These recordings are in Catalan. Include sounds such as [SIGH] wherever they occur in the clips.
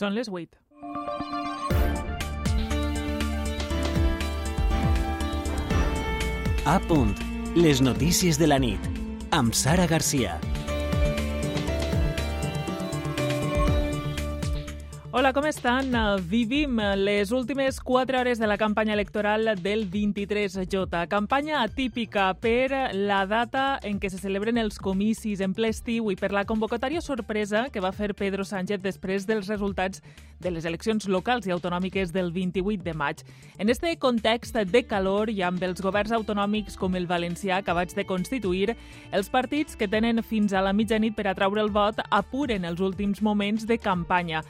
Són les 8. A punt. Les notícies de la nit. Amb Sara Garcia. Hola, com estan? Vivim les últimes 4 hores de la campanya electoral del 23J. Campanya atípica per la data en què se celebren els comicis en ple estiu i per la convocatòria sorpresa que va fer Pedro Sánchez després dels resultats de les eleccions locals i autonòmiques del 28 de maig. En este context de calor i amb els governs autonòmics com el valencià acabats de constituir, els partits que tenen fins a la mitjanit per atraure el vot apuren els últims moments de campanya.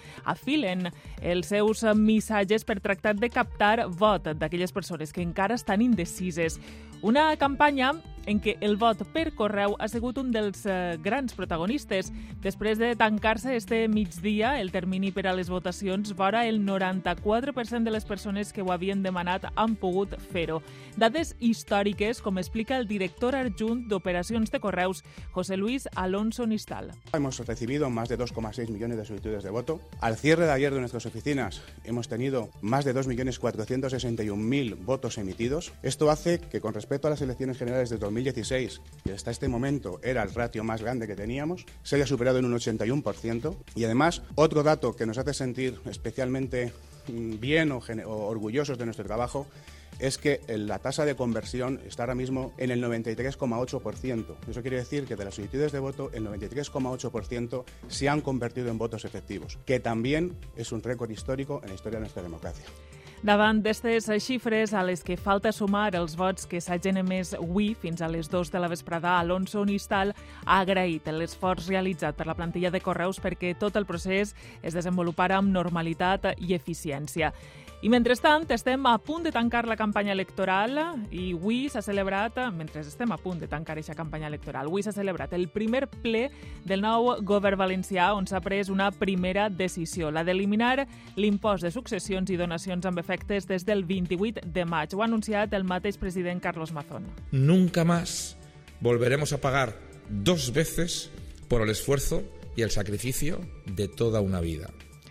Afilen els seus missatges per tractar de captar vot d'aquelles persones que encara estan indecises. Una campanya en què el vot per correu ha sigut un dels eh, grans protagonistes. Després de tancar-se este migdia, el termini per a les votacions, vora el 94% de les persones que ho havien demanat han pogut fer-ho. Dades històriques, com explica el director adjunt d'operacions de correus, José Luis Alonso Nistal. Hemos recibido más de 2,6 millones de solicitudes de voto. Al cierre de ayer de nuestras oficinas hemos tenido más de 2.461.000 votos emitidos. Esto hace que con respecto a las elecciones generales de 2016, que hasta este momento era el ratio más grande que teníamos, se haya superado en un 81%. Y además, otro dato que nos hace sentir especialmente mm, bien o, o orgullosos de nuestro trabajo es que la tasa de conversión está ahora mismo en el 93,8%. Eso quiere decir que de las solicitudes de voto, el 93,8% se han convertido en votos efectivos, que también es un récord histórico en la historia de nuestra democracia. Davant d'aquestes xifres a les que falta sumar els vots que s'hagin emès avui fins a les 2 de la vesprada, Alonso Nistal ha agraït l'esforç realitzat per la plantilla de Correus perquè tot el procés es desenvolupara amb normalitat i eficiència. I mentrestant, estem a punt de tancar la campanya electoral i avui s'ha celebrat, mentre estem a punt de tancar aquesta campanya electoral, avui s'ha celebrat el primer ple del nou govern valencià on s'ha pres una primera decisió, la d'eliminar l'impost de successions i donacions amb efectes des del 28 de maig. Ho ha anunciat el mateix president Carlos Mazón. Nunca más volveremos a pagar dos veces por el esfuerzo y el sacrificio de toda una vida.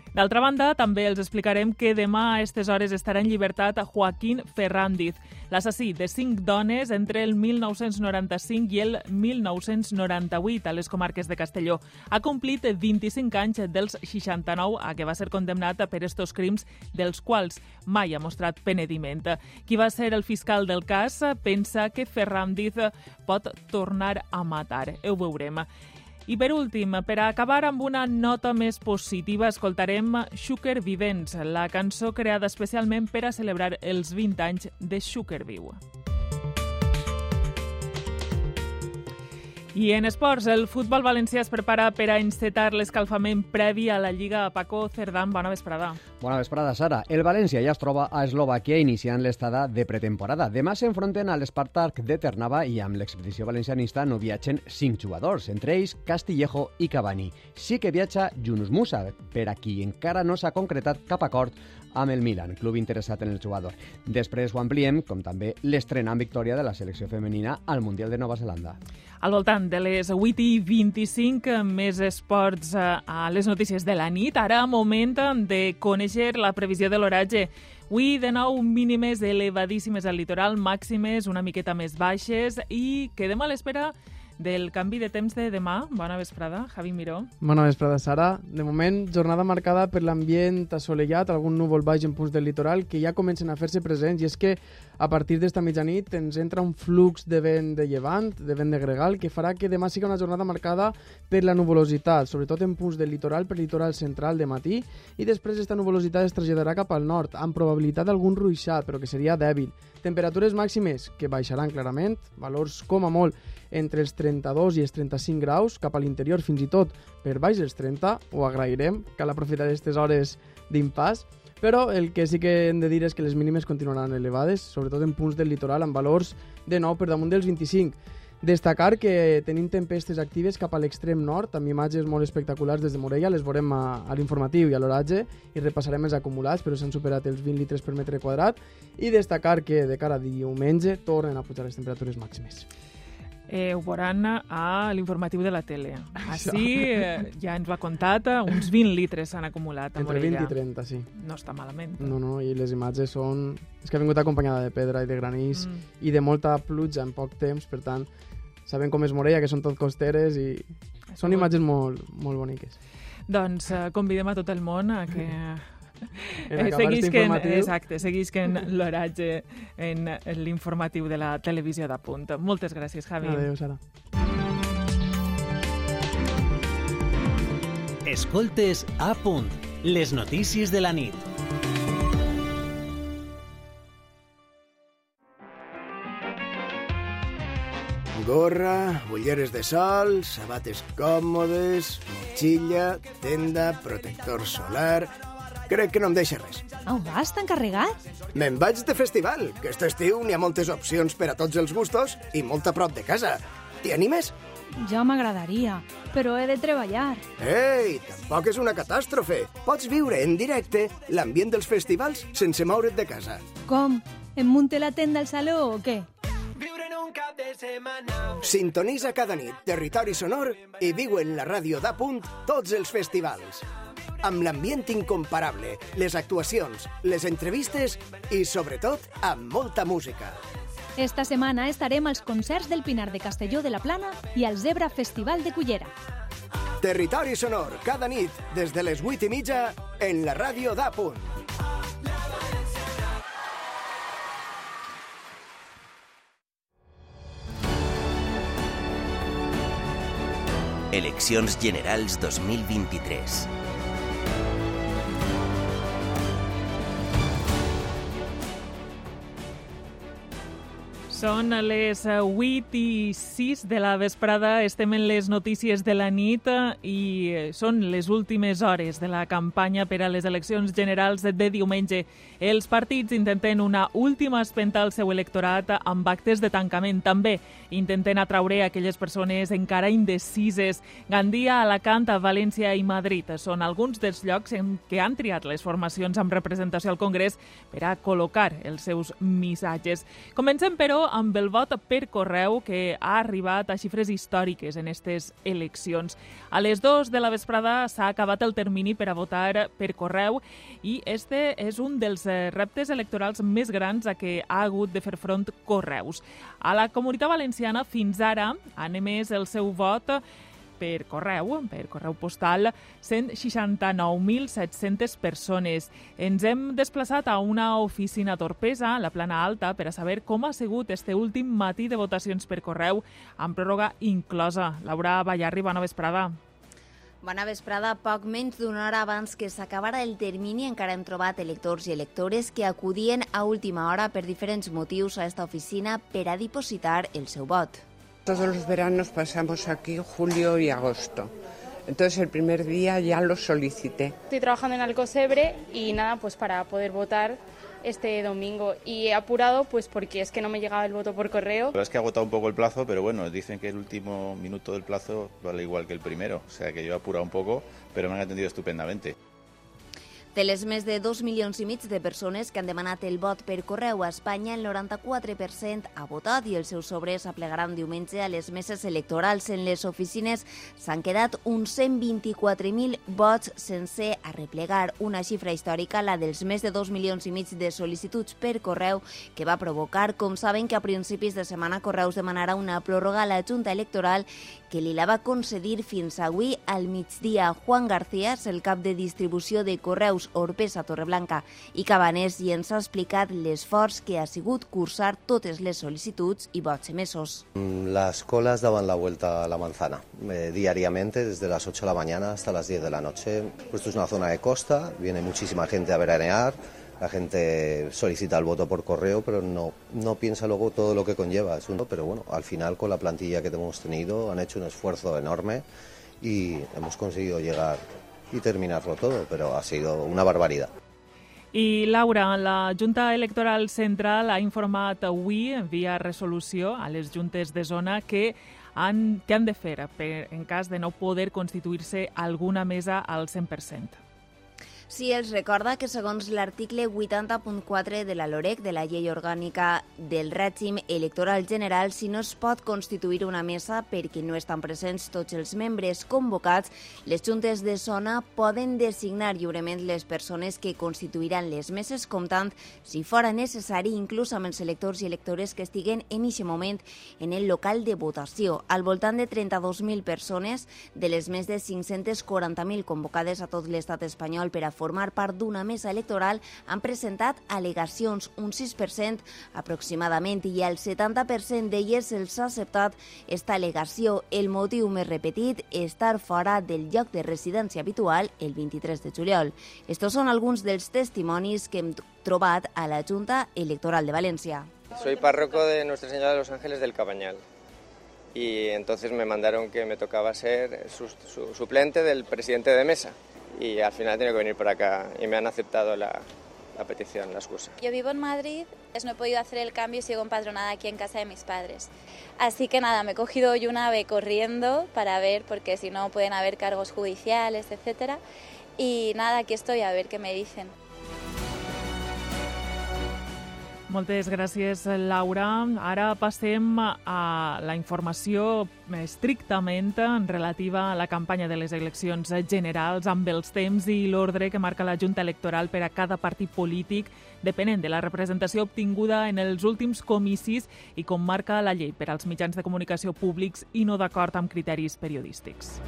D'altra banda, també els explicarem que demà a aquestes hores estarà en llibertat a Joaquín Ferrandiz, l'assassí de cinc dones entre el 1995 i el 1998 a les comarques de Castelló. Ha complit 25 anys dels 69 a què va ser condemnat per estos crims dels quals mai ha mostrat penediment. Qui va ser el fiscal del cas pensa que Ferrandiz pot tornar a matar. Ho veurem. I per últim, per acabar amb una nota més positiva, escoltarem Xúquer Vivents, la cançó creada especialment per a celebrar els 20 anys de Xúquer Viu. I en esports, el futbol valencià es prepara per a encetar l'escalfament previ a la Lliga Paco Cerdán. Bona vesprada. Bona vesprada, Sara. El València ja es troba a Eslovàquia iniciant l'estada de pretemporada. Demà s'enfronten a l'Espartak de Ternava i amb l'expedició valencianista no viatgen cinc jugadors, entre ells Castillejo i Cavani. Sí que viatja Yunus Musa, per a qui encara no s'ha concretat cap acord amb el Milan, club interessat en el jugador. Després ho ampliem, com també l'estrenant victòria de la selecció femenina al Mundial de Nova Zelanda. Al voltant de les 8 i 25, més esports eh, a les notícies de la nit. Ara moment de conèixer la previsió de l'oratge. Avui, de nou, mínimes elevadíssimes al litoral, màximes una miqueta més baixes i quedem a l'espera del canvi de temps de demà. Bona vesprada, Javi Miró. Bona vesprada, Sara. De moment, jornada marcada per l'ambient assolellat, algun núvol baix en punts del litoral que ja comencen a fer-se presents i és que a partir d'esta mitjanit ens entra un flux de vent de llevant, de vent de gregal, que farà que demà sigui una jornada marcada per la nuvolositat, sobretot en punts del litoral, per litoral central de matí, i després aquesta nuvolositat es traslladarà cap al nord, amb probabilitat d'algun ruixat, però que seria dèbil. Temperatures màximes que baixaran clarament, valors com a molt entre els 32 i els 35 graus, cap a l'interior fins i tot per baix dels 30, ho agrairem, cal aprofitar aquestes hores d'impàs, però el que sí que hem de dir és que les mínimes continuaran elevades, sobretot en punts del litoral, amb valors de nou per damunt dels 25. Destacar que tenim tempestes actives cap a l'extrem nord, amb imatges molt espectaculars des de Morella, les veurem a, a l'informatiu i a l'oratge i repassarem els acumulats, però s'han superat els 20 litres per metre quadrat, i destacar que de cara a diumenge tornen a pujar les temperatures màximes. Eh, ho veuran a l'informatiu de la tele. Així eh, ja ens ho ha contat, eh, uns 20 litres s'han acumulat a Entre Morella. 20 i 30, sí. No està malament. No, no, i les imatges són... És que ha vingut acompanyada de pedra i de granís Mm. i de molta pluja en poc temps, per tant, saben com és Morella, que són tot costeres i són imatges molt, molt boniques. Doncs eh, convidem a tot el món a que [LAUGHS] En eh, seguisquen, exacte, seguisquen l'oratge en l'informatiu de la televisió d'Apunt. Moltes gràcies, Javi. Adéu, Sara. Escoltes a punt. Les notícies de la nit. Gorra, ulleres de sol, sabates còmodes, motxilla, tenda, protector solar... Crec que no em deixa res. Au, vas, tan carregat? Me'n vaig de festival, que aquest estiu n'hi ha moltes opcions per a tots els gustos i molt a prop de casa. T'hi animes? Ja m'agradaria, però he de treballar. Ei, tampoc és una catàstrofe. Pots viure en directe l'ambient dels festivals sense moure't de casa. Com? Em munte la tenda al saló o què? Sintonitza cada nit Territori Sonor i viu en la ràdio d'Apunt tots els festivals. Amb l'ambient incomparable, les actuacions, les entrevistes i, sobretot, amb molta música. Esta setmana estarem als concerts del Pinar de Castelló de la Plana i al Zebra Festival de Cullera. Territori Sonor, cada nit, des de les 8 i mitja, en la ràdio d'Apunt. Eleccions Generals 2023. Són les eh, 8 i 6 de la vesprada, estem en les notícies de la nit eh, i eh, són les últimes hores de la campanya per a les eleccions generals de diumenge. Els partits intenten una última espenta al seu electorat amb actes de tancament. També intenten atraure aquelles persones encara indecises. Gandia, Alacant, València i Madrid són alguns dels llocs en què han triat les formacions amb representació al Congrés per a col·locar els seus missatges. Comencem, però, amb el vot per correu que ha arribat a xifres històriques en aquestes eleccions. A les 2 de la vesprada s'ha acabat el termini per a votar per correu i este és un dels eh, reptes electorals més grans a què ha hagut de fer front Correus. A la Comunitat Valenciana fins ara han emès el seu vot per correu, per correu postal, 169.700 persones. Ens hem desplaçat a una oficina torpesa, a la plana alta, per a saber com ha sigut este últim matí de votacions per correu, amb pròrroga inclosa. Laura Ballarri, bona vesprada. Bona vesprada. Poc menys d'una hora abans que s'acabara el termini encara hem trobat electors i electores que acudien a última hora per diferents motius a esta oficina per a dipositar el seu vot. Todos los veranos pasamos aquí julio y agosto. Entonces el primer día ya lo solicité. Estoy trabajando en Alcosebre y nada, pues para poder votar este domingo. Y he apurado pues porque es que no me llegaba el voto por correo. La verdad es que ha agotado un poco el plazo, pero bueno, dicen que el último minuto del plazo vale igual que el primero. O sea que yo he apurado un poco, pero me han atendido estupendamente. De les més de 2 milions i mig de persones que han demanat el vot per correu a Espanya, el 94% ha votat i els seus sobres aplegaran diumenge a les meses electorals. En les oficines s'han quedat uns 124.000 vots sense arreplegar, una xifra històrica, la dels més de 2 milions i mig de sol·licituds per correu, que va provocar, com saben, que a principis de setmana Correus demanarà una pròrroga a la Junta Electoral que li la va concedir fins avui al migdia. Juan García el cap de distribució de Correus Orpesa Torreblanca i Cabanés i ens ha explicat l'esforç que ha sigut cursar totes les sol·licituds i vots emesos. Las colas daban la vuelta a la manzana eh, diariamente, desde las 8 de la mañana hasta las 10 de la noche. Pues esto es una zona de costa, viene muchísima gente a veranear, la gente solicita el voto por correo, pero no, no piensa luego todo lo que conlleva. Es un, pero bueno, al final con la plantilla que hemos tenido han hecho un esfuerzo enorme y hemos conseguido llegar y terminarlo todo, pero ha sido una barbaridad. I Laura, la Junta Electoral Central ha informat avui, via resolució, a les juntes de zona que han, que han de fer per, en cas de no poder constituir-se alguna mesa al 100%. Sí, els recorda que segons l'article 80.4 de la LOREC, de la Llei Orgànica del Règim Electoral General, si no es pot constituir una mesa perquè no estan presents tots els membres convocats, les juntes de zona poden designar lliurement les persones que constituiran les meses, comptant, si fora necessari, inclús amb els electors i electores que estiguen en aquest moment en el local de votació. Al voltant de 32.000 persones de les més de 540.000 convocades a tot l'estat espanyol per a formar part d'una mesa electoral han presentat al·legacions, un 6% aproximadament, i el 70% d'elles se'ls ha acceptat esta al·legació. El motiu més repetit, estar fora del lloc de residència habitual el 23 de juliol. Estos són alguns dels testimonis que hem trobat a la Junta Electoral de València. Soy párroco de Nuestra Señora de los Ángeles del Cabañal y entonces me mandaron que me tocaba ser su, su, suplente del presidente de mesa y al final he tenido que venir por acá y me han aceptado la, la petición, la excusa. Yo vivo en Madrid, no he podido hacer el cambio y sigo empadronada aquí en casa de mis padres. Así que nada, me he cogido hoy una ave corriendo para ver, porque si no pueden haber cargos judiciales, etcétera. Y nada, aquí estoy a ver qué me dicen. Moltes gràcies, Laura. Ara passem a la informació estrictament relativa a la campanya de les eleccions generals amb els temps i l'ordre que marca la Junta Electoral per a cada partit polític depenent de la representació obtinguda en els últims comicis i com marca la llei per als mitjans de comunicació públics i no d'acord amb criteris periodístics.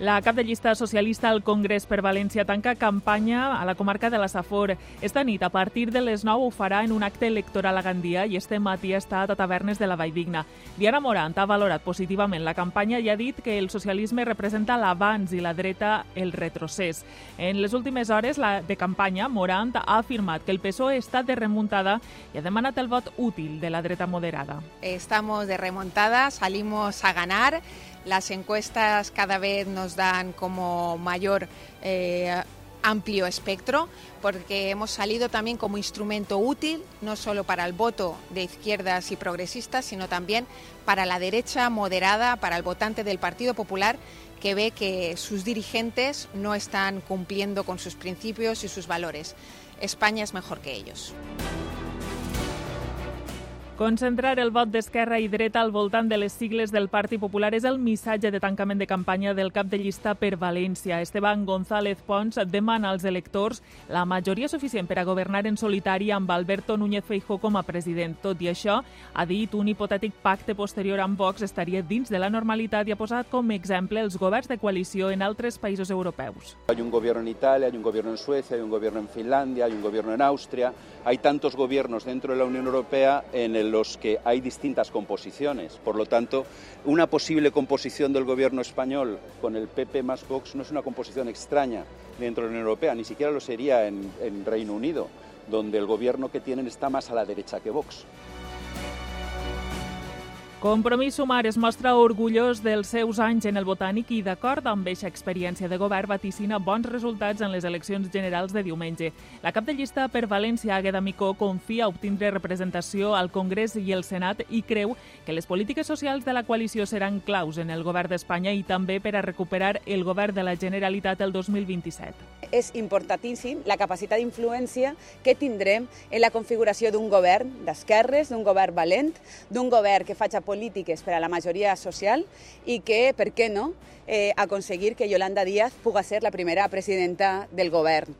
La cap de llista socialista al Congrés per València tanca campanya a la comarca de la Safor. Esta nit, a partir de les 9, ho farà en un acte electoral a Gandia i este matí ha estat a Tavernes de la Valldigna. Diana Morant ha valorat positivament la campanya i ha dit que el socialisme representa l'avanç i la dreta el retrocés. En les últimes hores la de campanya, Morant ha afirmat que el PSOE està de remuntada i ha demanat el vot útil de la dreta moderada. Estamos de remontada, salimos a ganar. Las encuestas cada vez nos dan como mayor eh, amplio espectro porque hemos salido también como instrumento útil no solo para el voto de izquierdas y progresistas, sino también para la derecha moderada, para el votante del Partido Popular que ve que sus dirigentes no están cumpliendo con sus principios y sus valores. España es mejor que ellos. Concentrar el vot d'esquerra i dreta al voltant de les sigles del Partit Popular és el missatge de tancament de campanya del cap de llista per València. Esteban González Pons demana als electors la majoria suficient per a governar en solitari amb Alberto Núñez Feijó com a president. Tot i això, ha dit un hipotètic pacte posterior amb Vox estaria dins de la normalitat i ha posat com exemple els governs de coalició en altres països europeus. Hay un gobierno en Italia, hay un gobierno en Suecia, hay un gobierno en Finlandia, hay un gobierno en Austria. Hay tantos gobiernos dentro de la Unión Europea en el los que hay distintas composiciones. Por lo tanto, una posible composición del gobierno español con el PP más Vox no es una composición extraña dentro de la Unión Europea, ni siquiera lo sería en, en Reino Unido, donde el gobierno que tienen está más a la derecha que Vox. Compromís Sumar es mostra orgullós dels seus anys en el botànic i, d'acord amb eixa experiència de govern, vaticina bons resultats en les eleccions generals de diumenge. La cap de llista per València, Agueda Micó, confia obtindre representació al Congrés i el Senat i creu que les polítiques socials de la coalició seran claus en el govern d'Espanya i també per a recuperar el govern de la Generalitat el 2027. És importantíssim la capacitat d'influència que tindrem en la configuració d'un govern d'esquerres, d'un govern valent, d'un govern que faci polítiques per a la majoria social i que, per què no, eh, aconseguir que Yolanda Díaz puga ser la primera presidenta del govern.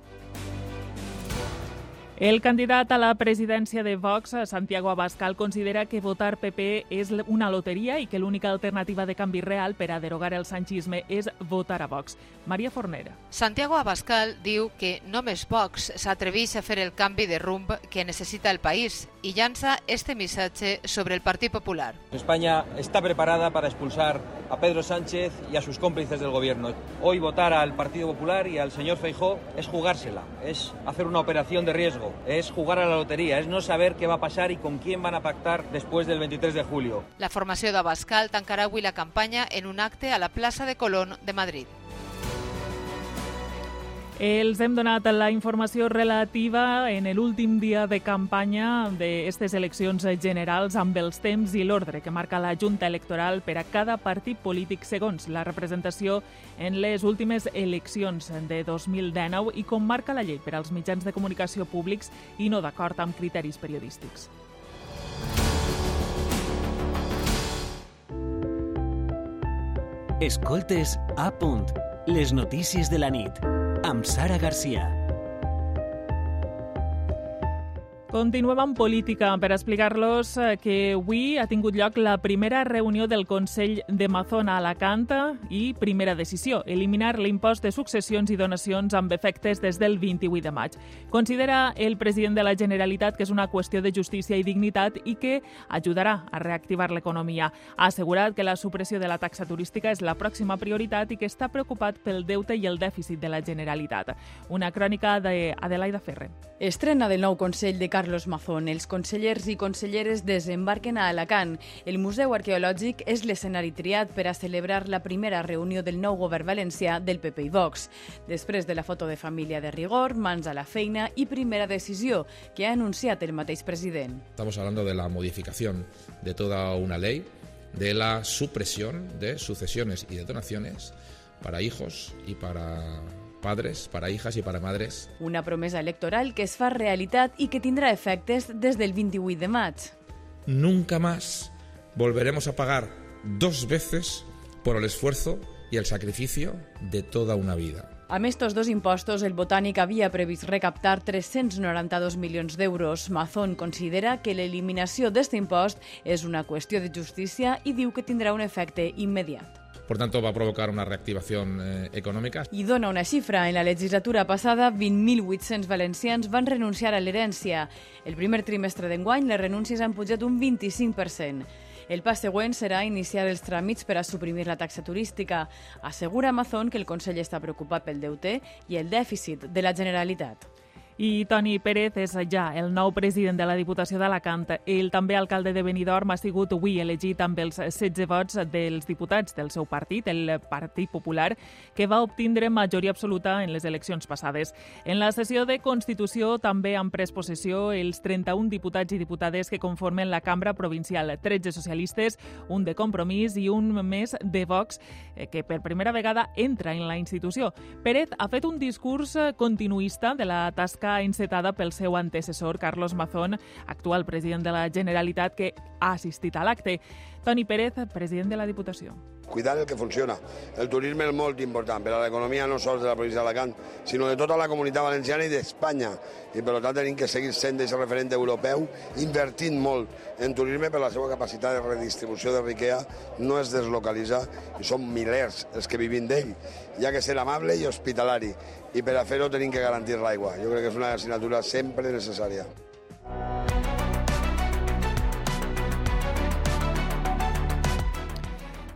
El candidat a la presidència de Vox, Santiago Abascal, considera que votar PP és una loteria i que l'única alternativa de canvi real per a derogar el sanchisme és votar a Vox. Maria Fornera. Santiago Abascal diu que només Vox s'atreveix a fer el canvi de rumb que necessita el país i llança este missatge sobre el Partit Popular. España está preparada para expulsar a Pedro Sánchez y a sus cómplices del gobierno. Hoy votar al Partido Popular y al señor Feijó es jugársela, es hacer una operación de riesgo, es jugar a la lotería, es no saber qué va a pasar y con quién van a pactar después del 23 de julio. La formació d'Abascal tancarà avui la campanya en un acte a la plaça de Colón de Madrid. Els hem donat la informació relativa en l'últim dia de campanya d'aquestes eleccions generals amb els temps i l'ordre que marca la Junta Electoral per a cada partit polític segons la representació en les últimes eleccions de 2019 i com marca la llei per als mitjans de comunicació públics i no d'acord amb criteris periodístics. Escoltes a punt. Les notícies de la nit amb Sara Garcia. Continuem amb política per explicar-los eh, que avui ha tingut lloc la primera reunió del Consell de Mazona a Alacant i primera decisió, eliminar l'impost de successions i donacions amb efectes des del 28 de maig. Considera el president de la Generalitat que és una qüestió de justícia i dignitat i que ajudarà a reactivar l'economia. Ha assegurat que la supressió de la taxa turística és la pròxima prioritat i que està preocupat pel deute i el dèficit de la Generalitat. Una crònica d'Adelaida Ferre. Estrena del nou Consell de Carlos Mazón. Els consellers i conselleres desembarquen a Alacant. El Museu Arqueològic és l'escenari triat per a celebrar la primera reunió del nou govern valencià del PP i Vox. Després de la foto de família de rigor, mans a la feina i primera decisió que ha anunciat el mateix president. Estamos hablando de la modificación de toda una ley, de la supresión de sucesiones y de donaciones para hijos y para padres, para hijas y para madres. Una promesa electoral que es fa realitat i que tindrà efectes des del 28 de maig. Nunca más volveremos a pagar dos veces por el esfuerzo y el sacrificio de toda una vida. Amb estos dos impostos, el Botànic havia previst recaptar 392 milions d'euros. Mazón considera que l'eliminació d'aquest impost és una qüestió de justícia i diu que tindrà un efecte immediat. Por tanto, va a provocar una reactivación eh, económica. I dona una xifra. En la legislatura passada, 20.800 valencians van renunciar a l'herència. El primer trimestre d'enguany, les renúncies han pujat un 25%. El pas següent serà iniciar els tràmits per a suprimir la taxa turística. Assegura Amazon que el Consell està preocupat pel deute i el dèficit de la Generalitat. I Toni Pérez és ja el nou president de la Diputació d'Alacant. Ell també alcalde de Benidorm ha sigut avui elegit amb els 16 vots dels diputats del seu partit, el Partit Popular, que va obtindre majoria absoluta en les eleccions passades. En la sessió de Constitució també han pres possessió els 31 diputats i diputades que conformen la cambra provincial, 13 socialistes, un de Compromís i un més de Vox, eh, que per primera vegada entra en la institució. Pérez ha fet un discurs continuista de la tasca tasca encetada pel seu antecessor, Carlos Mazón, actual president de la Generalitat, que ha assistit a l'acte. Toni Pérez, president de la Diputació. Cuidar el que funciona. El turisme és molt important per a l'economia no sols de la província d'Alacant, sinó de tota la comunitat valenciana i d'Espanya. I per tant tenim que seguir sent aquest referent europeu, invertint molt en turisme per la seva capacitat de redistribució de riquea, no es deslocalitza i són milers els que vivim d'ell. Hi ha que ser amable i hospitalari i per a fer-ho tenim que garantir l'aigua. Jo crec que és una assignatura sempre necessària.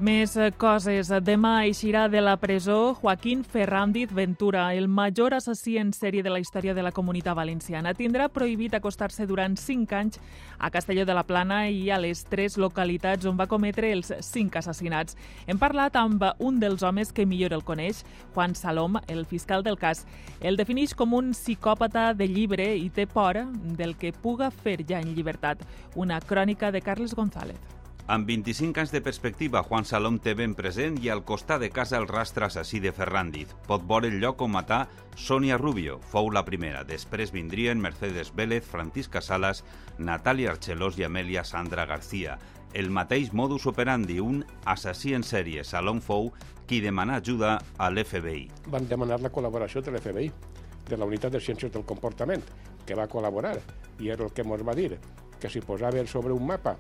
Més eh, coses. Demà eixirà de la presó Joaquín Ferrandiz Ventura, el major assassí en sèrie de la història de la comunitat valenciana. Tindrà prohibit acostar-se durant 5 anys a Castelló de la Plana i a les tres localitats on va cometre els 5 assassinats. Hem parlat amb un dels homes que millor el coneix, Juan Salom, el fiscal del cas. El defineix com un psicòpata de llibre i té por del que puga fer ja en llibertat. Una crònica de Carles González. Amb 25 anys de perspectiva, Juan Salom té ben present i al costat de casa el rastre assassí de Ferrandiz. Pot veure el lloc on matar Sonia Rubio, fou la primera. Després vindrien Mercedes Vélez, Francisca Salas, Natàlia Archelós i Amelia Sandra García. El mateix modus operandi, un assassí en sèrie. Salom fou qui demanà ajuda a l'FBI. Van demanar la col·laboració de l'FBI, de la Unitat de Ciències del Comportament, que va col·laborar, i era el que ens va dir, que si posaven sobre un mapa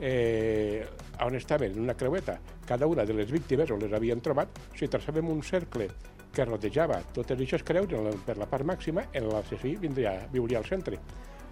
eh, on estaven, en una creueta, cada una de les víctimes on les havien trobat, si traçàvem un cercle que rodejava totes aquestes creus per la part màxima, en l'assassí vindria, viuria al centre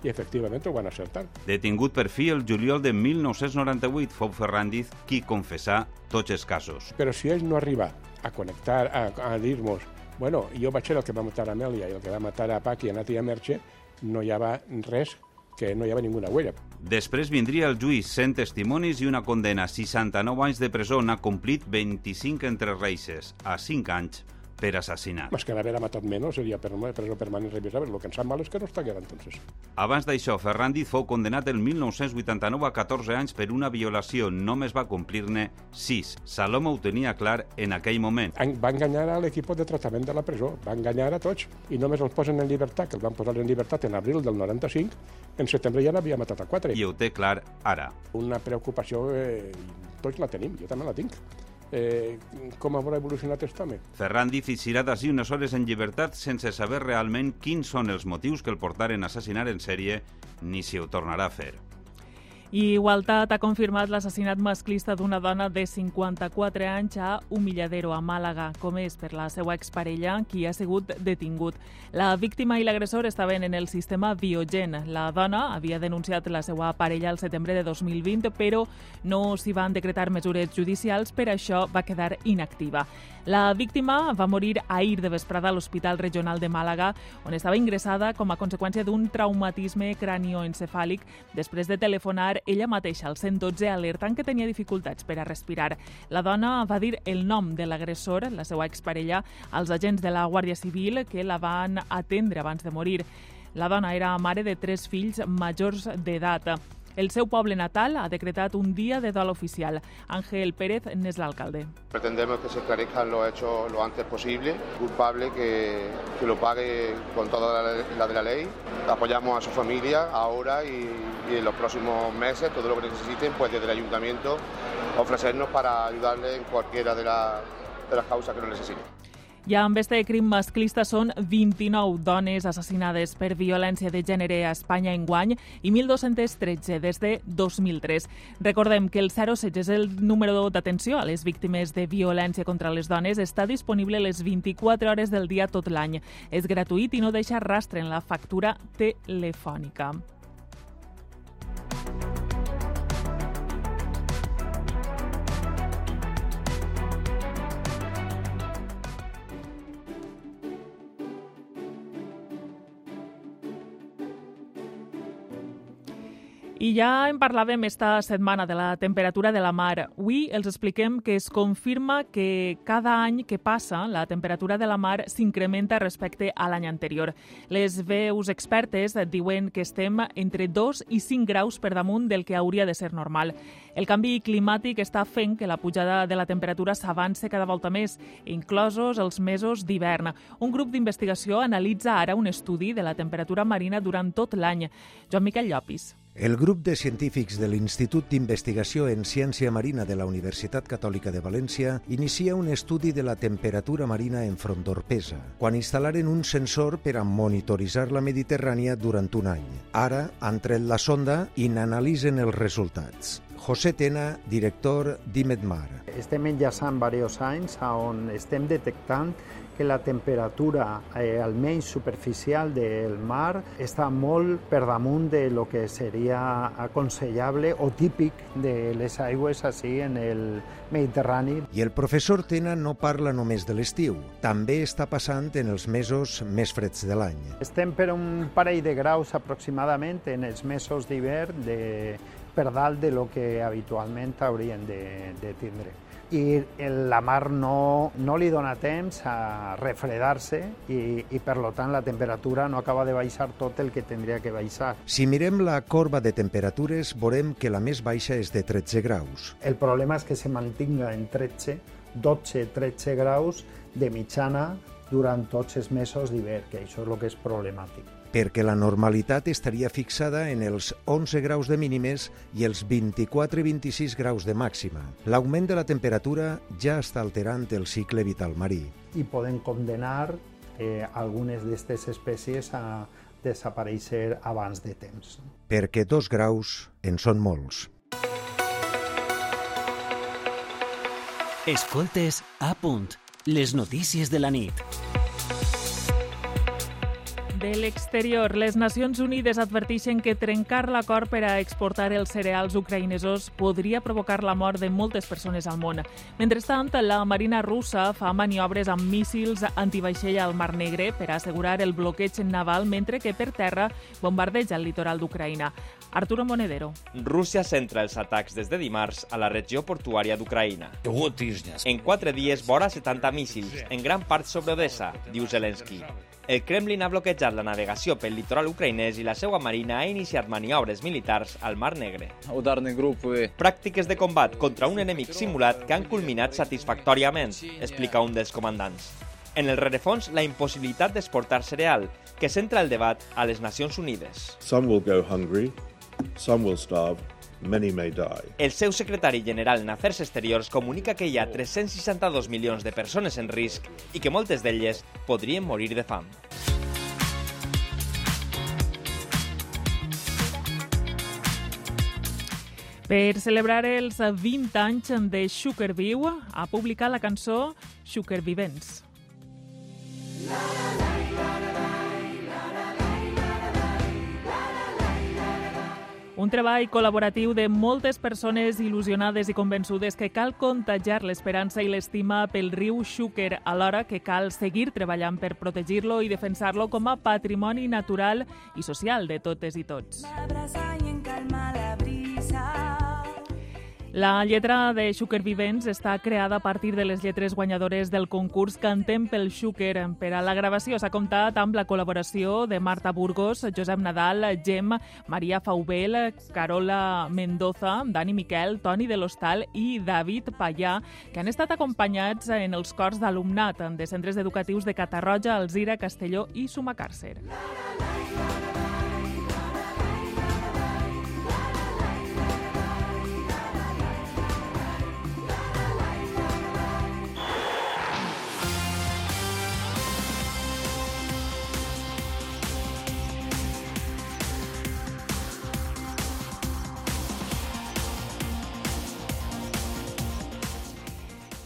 i efectivament ho van acertar. Detingut per fi el juliol de 1998, fou Ferrandiz qui confessà tots els casos. Però si ell no arriba a connectar, a, a dir-nos bueno, jo vaig ser el que va matar a Amèlia i el que va matar a Paqui i a Nati Merche, no hi havia res que no hi havia ninguna huella. Després vindria el juís, 100 testimonis i una condena. 69 anys de presó n'ha complit 25 entre reixes, a 5 anys per assassinat. Más que d'haver matat menys seria per presó permanent revisable. El que ens sap mal és que no està allà, entonces. Abans d'això, Ferrandiz fou condenat el 1989 a 14 anys per una violació. Només va complir-ne 6. Saloma ho tenia clar en aquell moment. Va enganyar a l'equip de tractament de la presó, va enganyar a tots i només els posen en llibertat, que el van posar en llibertat en abril del 95, en setembre ja n'havia matat a 4. I ho té clar ara. Una preocupació, eh, tots la tenim, jo també la tinc. Eh, com haurà evolucionat aquest home? Ferrandiz eixirà d'ací unes hores en llibertat sense saber realment quins són els motius que el portaren a assassinar en sèrie ni si ho tornarà a fer. I Igualtat ha confirmat l'assassinat masclista d'una dona de 54 anys a Humilladero, a Màlaga, com és per la seva exparella, qui ha sigut detingut. La víctima i l'agressor estaven en el sistema Biogen. La dona havia denunciat la seva parella al setembre de 2020, però no s'hi van decretar mesures judicials, per això va quedar inactiva. La víctima va morir ahir de vesprada a l'Hospital Regional de Màlaga, on estava ingressada com a conseqüència d'un traumatisme cranioencefàlic després de telefonar ella mateixa al 112 alertant que tenia dificultats per a respirar. La dona va dir el nom de l'agressor, la seva exparella, als agents de la Guàrdia Civil que la van atendre abans de morir. La dona era mare de tres fills majors d'edat. El seu poble natal ha decretat un día de dol oficial. Ángel Pérez n'és l'alcalde. Pretendemos que se esclarezcan los hechos lo antes posible. Culpable que, que lo pague con toda la, de la ley. Apoyamos a su familia ahora y, y en los próximos meses, todo lo que necesiten, pues desde el ayuntamiento ofrecernos para ayudarle en cualquiera de, la, de las causas que lo necesiten. I amb este crim masclista són 29 dones assassinades per violència de gènere a Espanya en guany i 1.213 des de 2003. Recordem que el 016 és el número d'atenció a les víctimes de violència contra les dones. Està disponible les 24 hores del dia tot l'any. És gratuït i no deixa rastre en la factura telefònica. I ja en parlàvem esta setmana de la temperatura de la mar. Avui els expliquem que es confirma que cada any que passa la temperatura de la mar s'incrementa respecte a l'any anterior. Les veus expertes diuen que estem entre 2 i 5 graus per damunt del que hauria de ser normal. El canvi climàtic està fent que la pujada de la temperatura s'avance cada volta més, inclosos els mesos d'hivern. Un grup d'investigació analitza ara un estudi de la temperatura marina durant tot l'any. Joan Miquel Llopis. El grup de científics de l'Institut d'Investigació en Ciència Marina de la Universitat Catòlica de València inicia un estudi de la temperatura marina en front d'Orpesa, quan instal·laren un sensor per a monitoritzar la Mediterrània durant un any. Ara han tret la sonda i n'analitzen els resultats. José Tena, director d'Imetmar. Estem enllaçant diversos anys on estem detectant que la temperatura, eh, almenys superficial del mar, està molt per damunt de lo que seria aconsellable o típic de les aigües així en el Mediterrani. I el professor Tena no parla només de l'estiu, també està passant en els mesos més freds de l'any. Estem per un parell de graus aproximadament en els mesos d'hivern de per dalt de lo que habitualment haurien de, de tindre i la mar no, no li dona temps a refredar-se i, i per lo tant la temperatura no acaba de baixar tot el que tindria que baixar. Si mirem la corba de temperatures, veurem que la més baixa és de 13 graus. El problema és que se mantinga en 13, 12-13 graus de mitjana durant tots els mesos d'hivern, que això és el que és problemàtic perquè la normalitat estaria fixada en els 11 graus de mínimes i els 24-26 graus de màxima. L'augment de la temperatura ja està alterant el cicle vital marí. I poden condenar eh, algunes d'aquestes espècies a desaparèixer abans de temps. Perquè dos graus en són molts. Escoltes a punt les notícies de la nit. De l'exterior. Les Nacions Unides adverteixen que trencar l'acord per a exportar els cereals ucraïnesos podria provocar la mort de moltes persones al món. Mentrestant, la Marina russa fa maniobres amb míssils antivaixell al Mar Negre per assegurar el bloqueig naval, mentre que per terra bombardeja el litoral d'Ucraïna. Arturo Monedero. Rússia centra els atacs des de dimarts a la regió portuària d'Ucraïna. En quatre dies vora 70 míssils, en gran part sobre Odessa, diu Zelensky. El Kremlin ha bloquejat la navegació pel litoral ucraïnès i la seva marina ha iniciat maniobres militars al Mar Negre. Pràctiques de combat contra un enemic simulat que han culminat satisfactòriament, explica un dels comandants. En el rerefons, la impossibilitat d'exportar cereal, que centra el debat a les Nacions Unides. Some will go hungry, some will starve, many may die. El seu secretari general en Afers Exteriors comunica que hi ha 362 milions de persones en risc i que moltes d'elles podrien morir de fam. Per celebrar els 20 anys de Sugar Viu, ha publicat la cançó Sugar Vivents. Un treball col·laboratiu de moltes persones il·lusionades i convençudes que cal contagiar l'esperança i l'estima pel riu Xúquer, alhora que cal seguir treballant per protegir-lo i defensar-lo com a patrimoni natural i social de totes i tots. La lletra de Xúquer Vivents està creada a partir de les lletres guanyadores del concurs Cantem pel Xúquer. Per a la gravació s'ha comptat amb la col·laboració de Marta Burgos, Josep Nadal, Gem, Maria Faubel, Carola Mendoza, Dani Miquel, Toni de l'Hostal i David Pallà, que han estat acompanyats en els cors d'alumnat de centres educatius de Catarroja, Alzira, Castelló i Sumacàrcer.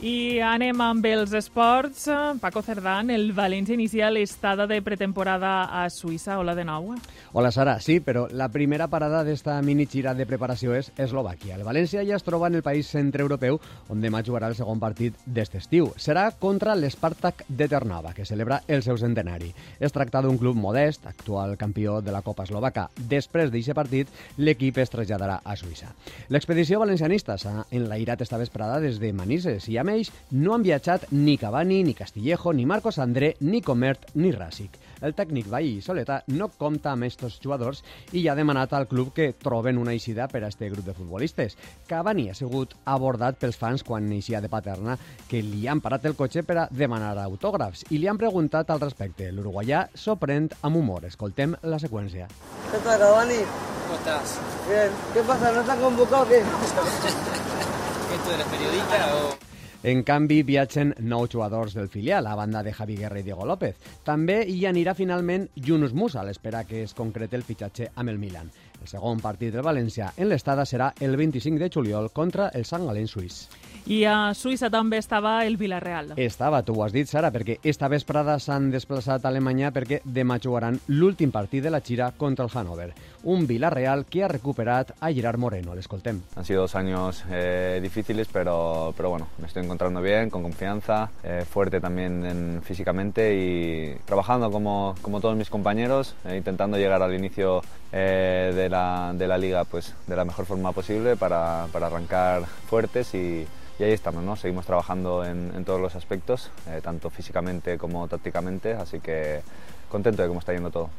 I anem amb els esports. Paco Cerdán, el València inicia l'estada de pretemporada a Suïssa. Hola de nou. Hola, Sara. Sí, però la primera parada d'esta mini gira de preparació és Eslovàquia. El València ja es troba en el país centreeuropeu, on demà jugarà el segon partit d'este estiu. Serà contra l'Spartak de Ternava, que celebra el seu centenari. Es tracta d'un club modest, actual campió de la Copa Eslovaca. Després d'aquest partit, l'equip es traslladarà a Suïssa. L'expedició valencianista s'ha enlairat esta vesprada des de Manises i, a més, no han viatjat ni Cavani, ni Castillejo, ni Marcos André, ni Comert, ni Ràssic. El tècnic Bahí Soleta no compta amb estos jugadors i ja ha demanat al club que troben una eixida per a este grup de futbolistes. Cavani ha sigut abordat pels fans quan eixia de Paterna que li han parat el cotxe per a demanar autògrafs i li han preguntat al respecte. L'uruguaià s'ho pren amb humor. Escoltem la seqüència. ¿Qué tal, Cavani? ¿Cómo estás? Bien. ¿Qué pasa? ¿No está convocado o qué? ¿Qué tú eres periodista o...? En canvi, viatgen nou jugadors del filial, a banda de Javi Guerra i Diego López. També hi anirà finalment Yunus Musa, a l'espera que es concrete el fitxatge amb el Milan. El segon partit del València en l'estada serà el 25 de juliol contra el Sant Galén suís. I a Suïssa també estava el Villarreal. Estava, tu ho has dit, Sara, perquè esta vesprada s'han desplaçat a Alemanya perquè demà jugaran l'últim partit de la gira contra el Hannover. Un Villarreal que ha recuperat a Gerard Moreno. L'escoltem. Han sido dos años eh, difíciles, pero, pero bueno, me estoy encontrando bien, con confianza, eh, fuerte también en, físicamente y trabajando como, como todos mis compañeros, eh, intentando llegar al inicio eh, de, la, de la liga pues, de la mejor forma posible para, para arrancar fuertes y, y ahí estamos, ¿no? Seguimos trabajando en, en todos los aspectos, eh, tanto físicamente como tácticamente, así que contento de cómo está yendo todo.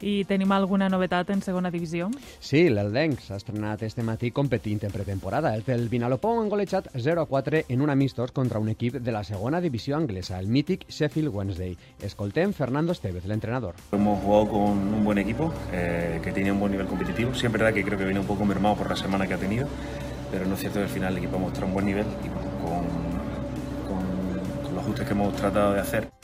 I tenim alguna novetat en segona divisió? Sí, l'Eldenc s'ha estrenat este matí competint en pretemporada. El del Vinalopó han golejat 0-4 en un amistós contra un equip de la segona divisió anglesa, el mític Sheffield Wednesday. Escoltem Fernando Estevez, l'entrenador. Hemos jugado con un buen equipo eh, que tenía un buen nivel competitivo. Sí, es verdad que creo que viene un poco mermado por la semana que ha tenido, pero no es cierto que al final el equipo ha mostrado un buen nivel y con, con, los ajustes que hemos tratado de hacer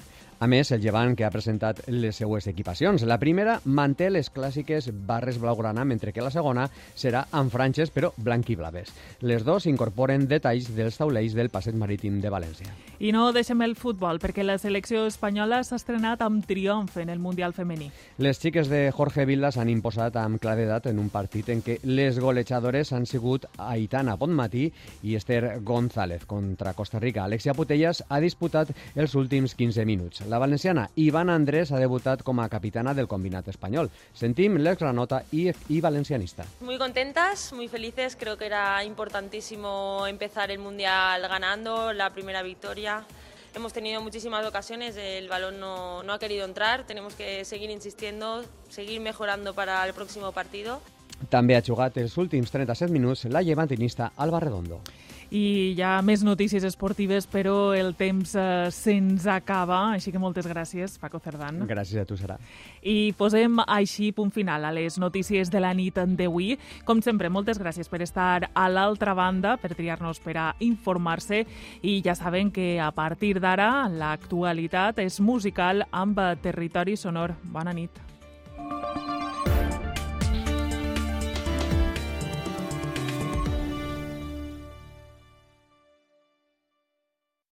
A més, el Llevant, que ha presentat les seues equipacions. La primera manté les clàssiques barres blaugrana, mentre que la segona serà amb franges, però blanquiblaves. Les dues incorporen detalls dels taulells del passeig marítim de València. I no deixem el futbol, perquè la selecció espanyola s'ha estrenat amb triomf en el Mundial femení. Les xiques de Jorge Vilda s'han imposat amb claredat en un partit en què les golejadores han sigut Aitana Bonmatí i Esther González contra Costa Rica. Alexia Putellas ha disputat els últims 15 minuts. La valenciana Ivana Andrés ha debutat com a capitana del combinat espanyol. Sentim l'exgranota i, i valencianista. Muy contentas, muy felices. Creo que era importantísimo empezar el Mundial ganando la primera victoria. Hemos tenido muchísimas ocasiones, el balón no, no ha querido entrar, tenemos que seguir insistiendo, seguir mejorando para el próximo partido. També ha jugat els últims 37 minuts la llevantinista Alba Redondo. I hi ha més notícies esportives, però el temps eh, se'ns acaba, així que moltes gràcies, Paco Cerdán. Gràcies a tu, Sara. I posem així punt final a les notícies de la nit d'avui. Com sempre, moltes gràcies per estar a l'altra banda, per triar-nos per a informar-se i ja saben que a partir d'ara l'actualitat és musical amb Territori Sonor. Bona nit.